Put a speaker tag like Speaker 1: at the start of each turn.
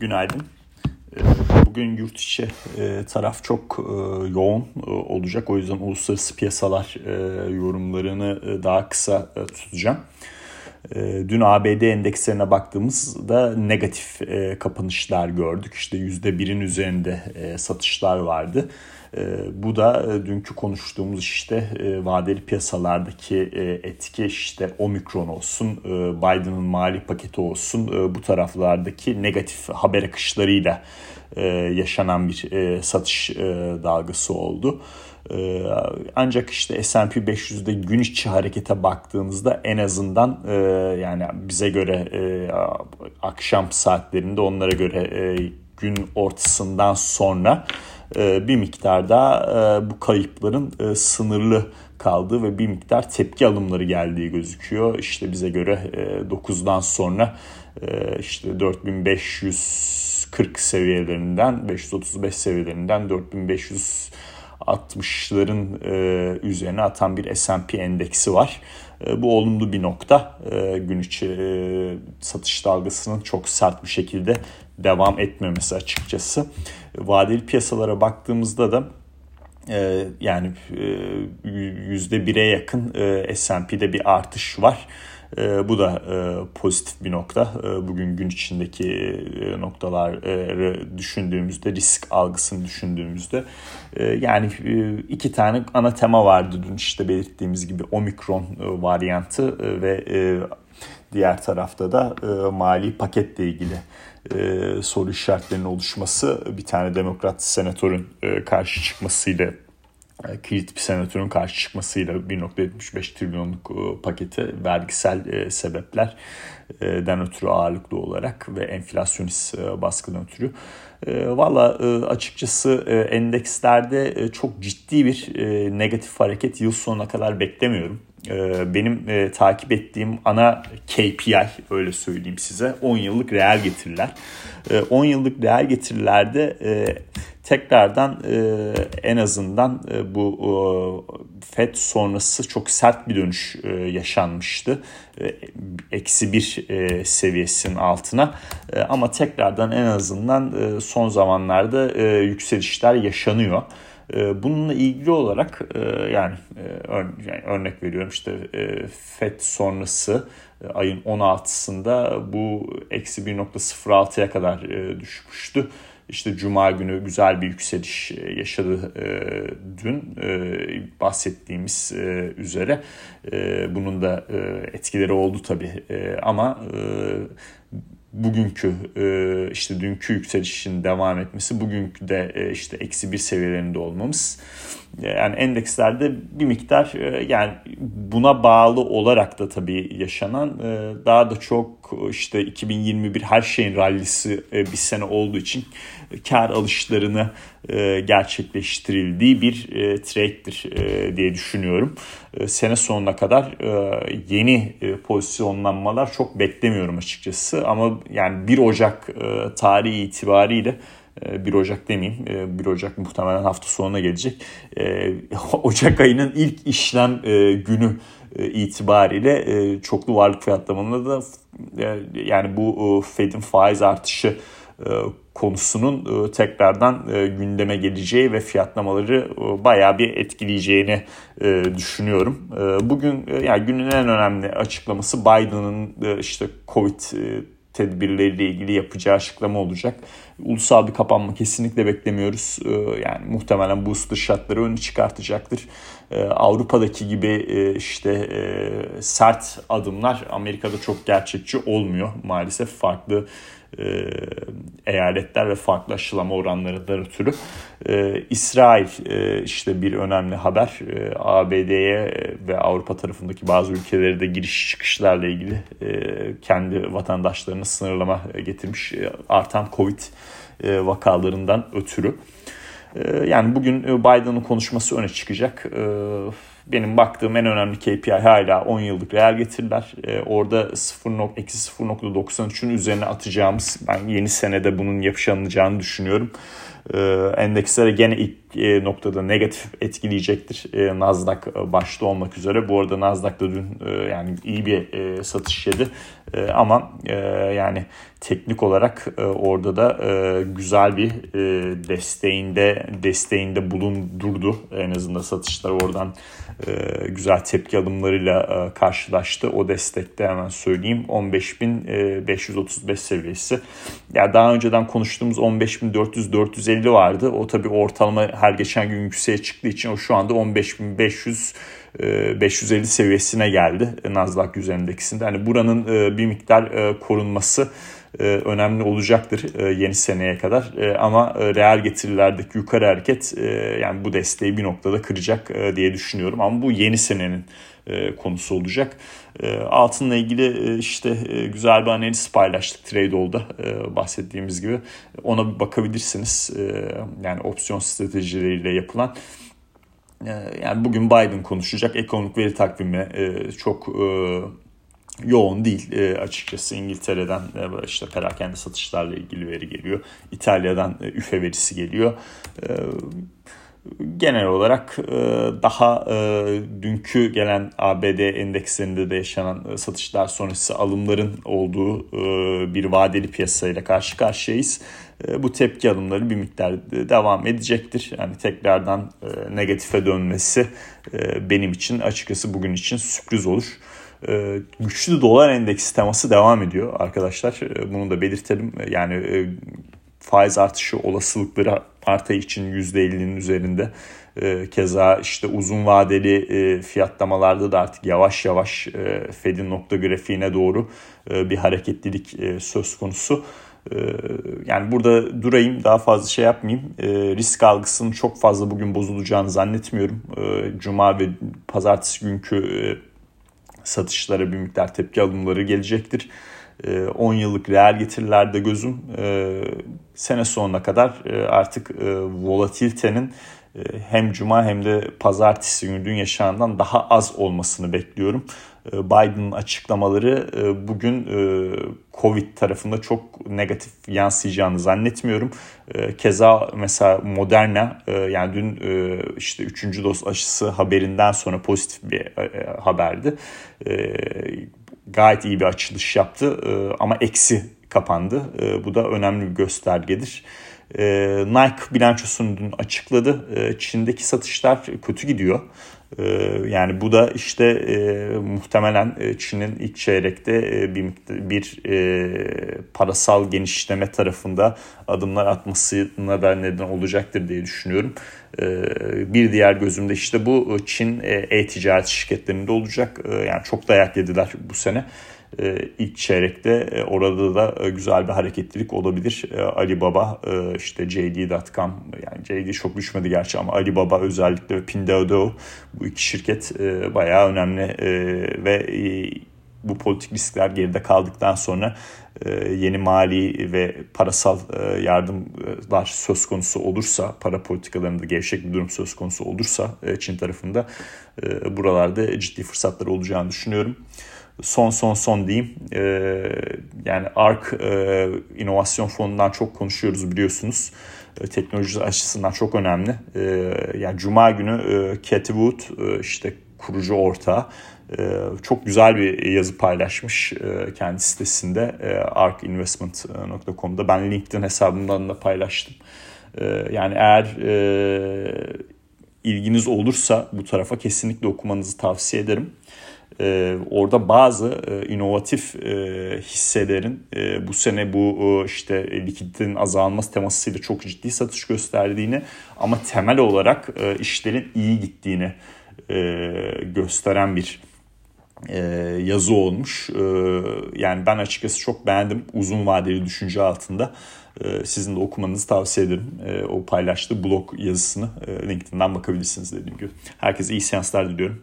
Speaker 1: Günaydın. Ee, bugün yurt içi e, taraf çok e, yoğun e, olacak. O yüzden uluslararası piyasalar yorumlarını daha kısa tutacağım. Dün ABD endekslerine baktığımızda negatif kapanışlar gördük. İşte %1'in üzerinde satışlar vardı. Bu da dünkü konuştuğumuz işte vadeli piyasalardaki etki işte omikron olsun, Biden'ın mali paketi olsun bu taraflardaki negatif haber akışlarıyla yaşanan bir satış dalgası oldu. Ancak işte S&P 500'de gün içi harekete baktığımızda en azından yani bize göre akşam saatlerinde onlara göre gün ortasından sonra e, bir miktar daha e, bu kayıpların e, sınırlı kaldığı ve bir miktar tepki alımları geldiği gözüküyor. İşte bize göre 9'dan sonra işte 4540 seviyelerinden 535 seviyelerinden 4560'ların üzerine atan bir S&P endeksi var. Bu olumlu bir nokta. Gün içi satış dalgasının çok sert bir şekilde devam etmemesi açıkçası. Vadeli piyasalara baktığımızda da e, yani e, yüzde bire yakın e, S&P'de bir artış var. Bu da pozitif bir nokta. Bugün gün içindeki e, noktaları düşündüğümüzde, risk algısını düşündüğümüzde yani iki tane ana tema vardı dün işte belirttiğimiz gibi omikron e, varyantı ve diğer tarafta da mali paketle ilgili e, soru işaretlerinin oluşması bir tane demokrat senatörün e, karşı çıkmasıyla e, kilit bir senatörün karşı çıkmasıyla 1.75 trilyonluk e, paketi vergisel e, sebeplerden ötürü ağırlıklı olarak ve enflasyonist baskıdan ötürü. Valla açıkçası endekslerde çok ciddi bir negatif hareket yıl sonuna kadar beklemiyorum. Benim takip ettiğim ana KPI öyle söyleyeyim size 10 yıllık reel getiriler. 10 yıllık reel getirilerde tekrardan e, en azından e, bu e, FED sonrası çok sert bir dönüş e, yaşanmıştı. E, eksi bir e, seviyesinin altına e, ama tekrardan en azından e, son zamanlarda e, yükselişler yaşanıyor. E, bununla ilgili olarak e, yani, yani örnek veriyorum işte FED sonrası ayın 16'sında bu eksi 1.06'ya kadar düşmüştü. İşte Cuma günü güzel bir yükseliş e, yaşadı e, dün e, bahsettiğimiz e, üzere. E, bunun da e, etkileri oldu tabii e, ama e, bugünkü e, işte dünkü yükselişin devam etmesi bugünkü de e, işte eksi bir seviyelerinde olmamız yani endekslerde bir miktar yani buna bağlı olarak da tabii yaşanan daha da çok işte 2021 her şeyin rallisi bir sene olduğu için kar alışlarını gerçekleştirildiği bir trade'dir diye düşünüyorum. Sene sonuna kadar yeni pozisyonlanmalar çok beklemiyorum açıkçası ama yani 1 Ocak tarihi itibariyle 1 ee, Ocak demeyeyim. 1 ee, Ocak muhtemelen hafta sonuna gelecek. Ocak ayının ilk işlem e, günü e, itibariyle e, çoklu varlık fiyatlamalarında da yani bu Fed'in faiz artışı konusunun tekrardan gündeme geleceği ve fiyatlamaları bayağı bir etkileyeceğini düşünüyorum. Bugün yani günün en önemli açıklaması Biden'ın işte Covid tedbirleriyle ilgili yapacağı açıklama olacak. Ulusal bir kapanma kesinlikle beklemiyoruz. Ee, yani muhtemelen booster şartları önü çıkartacaktır. Ee, Avrupa'daki gibi e, işte e, sert adımlar Amerika'da çok gerçekçi olmuyor. Maalesef farklı e, eyaletler ve farklı aşılama oranlarından ötürü. E, İsrail e, işte bir önemli haber. E, ABD'ye ve Avrupa tarafındaki bazı ülkelere de giriş çıkışlarla ilgili e, kendi vatandaşlarını sınırlama getirmiş. E, artan Covid e, vakalarından ötürü. E, yani bugün Biden'ın konuşması öne çıkacak. E, benim baktığım en önemli KPI hala 10 yıllık reel getiriler. E, orada 0. eksi 0.93'ün üzerine atacağımız ben yeni senede bunun yaşanacağını düşünüyorum. E, endekslere gene ilk noktada negatif etkileyecektir. E, Nasdaq e, başta olmak üzere. Bu arada Nasdaq da dün e, yani iyi bir e, satış yedi. E, ama e, yani teknik olarak e, orada da e, güzel bir e, desteğinde desteğinde bulundurdu. En azından satışlar oradan e, güzel tepki alımlarıyla e, karşılaştı. O destekte hemen söyleyeyim 15.535 e, seviyesi. Ya yani daha önceden konuştuğumuz 15.400-450 vardı. O tabii ortalama her geçen gün yükseğe çıktığı için o şu anda 15.500 550 seviyesine geldi Nasdaq 100 endeksinde. Hani buranın bir miktar korunması önemli olacaktır yeni seneye kadar. Ama reel getirilerdeki yukarı hareket yani bu desteği bir noktada kıracak diye düşünüyorum. Ama bu yeni senenin konusu olacak. Altınla ilgili işte güzel bir analiz paylaştık Tradeall'da bahsettiğimiz gibi. Ona bir bakabilirsiniz. Yani opsiyon stratejileriyle yapılan. Yani bugün Biden konuşacak ekonomik veri takvimi çok yoğun değil e, açıkçası İngiltere'den e, işte perakende satışlarla ilgili veri geliyor. İtalya'dan e, üfe verisi geliyor. E, genel olarak e, daha e, dünkü gelen ABD endekslerinde de yaşanan e, satışlar sonrası alımların olduğu e, bir vadeli piyasayla karşı karşıyayız. E, bu tepki alımları bir miktar devam edecektir. Yani tekrardan e, negatife dönmesi e, benim için açıkçası bugün için sürpriz olur. E, güçlü dolar endeksi teması devam ediyor arkadaşlar. E, bunu da belirtelim. Yani e, faiz artışı olasılıkları Mart ayı için %50'nin üzerinde. Keza işte uzun vadeli fiyatlamalarda da artık yavaş yavaş Fed'in nokta grafiğine doğru bir hareketlilik söz konusu. Yani burada durayım daha fazla şey yapmayayım. Risk algısının çok fazla bugün bozulacağını zannetmiyorum. Cuma ve pazartesi günkü satışlara bir miktar tepki alımları gelecektir. 10 ee, yıllık reel getirilerde gözüm ee, sene sonuna kadar e, artık e, volatilitenin e, hem cuma hem de pazartesi günü dün yaşanandan daha az olmasını bekliyorum. Biden'ın açıklamaları bugün Covid tarafında çok negatif yansıyacağını zannetmiyorum. Keza mesela Moderna yani dün işte 3. doz aşısı haberinden sonra pozitif bir haberdi gayet iyi bir açılış yaptı e, ama eksi kapandı. E, bu da önemli bir göstergedir. E, Nike bilançosunu dün açıkladı. Çin'deki satışlar kötü gidiyor. Yani bu da işte e, muhtemelen Çin'in ilk çeyrekte e, bir, bir e, parasal genişleme tarafında adımlar atmasına da neden olacaktır diye düşünüyorum. E, bir diğer gözümde işte bu Çin e-ticaret şirketlerinde olacak. E, yani çok dayak yediler bu sene. E, ilk çeyrekte e, orada da e, güzel bir hareketlilik olabilir. Alibaba işte JD.com yani JD çok düşmedi gerçi ama Alibaba özellikle ve Pinduoduo bu iki şirket bayağı önemli ve bu politik riskler geride kaldıktan sonra yeni mali ve parasal yardımlar söz konusu olursa, para politikalarında gevşek bir durum söz konusu olursa Çin tarafında buralarda ciddi fırsatlar olacağını düşünüyorum son son son diyeyim. E, yani ARK e, inovasyon fonundan çok konuşuyoruz biliyorsunuz. E, teknoloji açısından çok önemli. E, yani Cuma günü e, Cathy Wood e, işte kurucu ortağı e, çok güzel bir yazı paylaşmış e, kendi sitesinde e, arkinvestment.com'da. Ben LinkedIn hesabımdan da paylaştım. Yani eğer e, ilginiz olursa bu tarafa kesinlikle okumanızı tavsiye ederim e, orada bazı e, inovatif e, hisselerin e, bu sene bu e, işte likiditenin azalması temasıyla çok ciddi satış gösterdiğini ama temel olarak e, işlerin iyi gittiğini e, gösteren bir e, yazı olmuş. E, yani ben açıkçası çok beğendim uzun vadeli düşünce altında. E, sizin de okumanızı tavsiye ederim. E, o paylaştığı blog yazısını e, LinkedIn'den bakabilirsiniz dediğim gibi. Herkese iyi seanslar diliyorum.